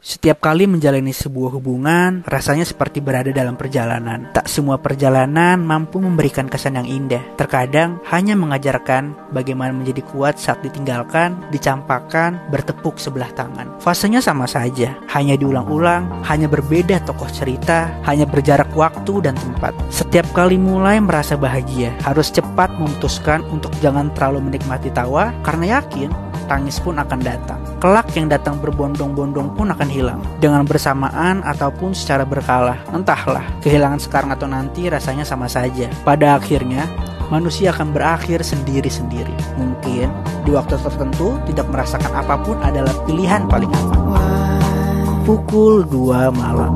Setiap kali menjalani sebuah hubungan, rasanya seperti berada dalam perjalanan. Tak semua perjalanan mampu memberikan kesan yang indah. Terkadang hanya mengajarkan bagaimana menjadi kuat saat ditinggalkan, dicampakkan, bertepuk sebelah tangan. Fasenya sama saja, hanya diulang-ulang, hanya berbeda tokoh cerita, hanya berjarak waktu dan tempat. Setiap kali mulai merasa bahagia, harus cepat memutuskan untuk jangan terlalu menikmati tawa karena yakin tangis pun akan datang. Kelak yang datang berbondong-bondong pun akan hilang. Dengan bersamaan ataupun secara berkala. Entahlah, kehilangan sekarang atau nanti rasanya sama saja. Pada akhirnya, manusia akan berakhir sendiri-sendiri. Mungkin di waktu tertentu tidak merasakan apa pun adalah pilihan paling aman. Pukul 2 malam.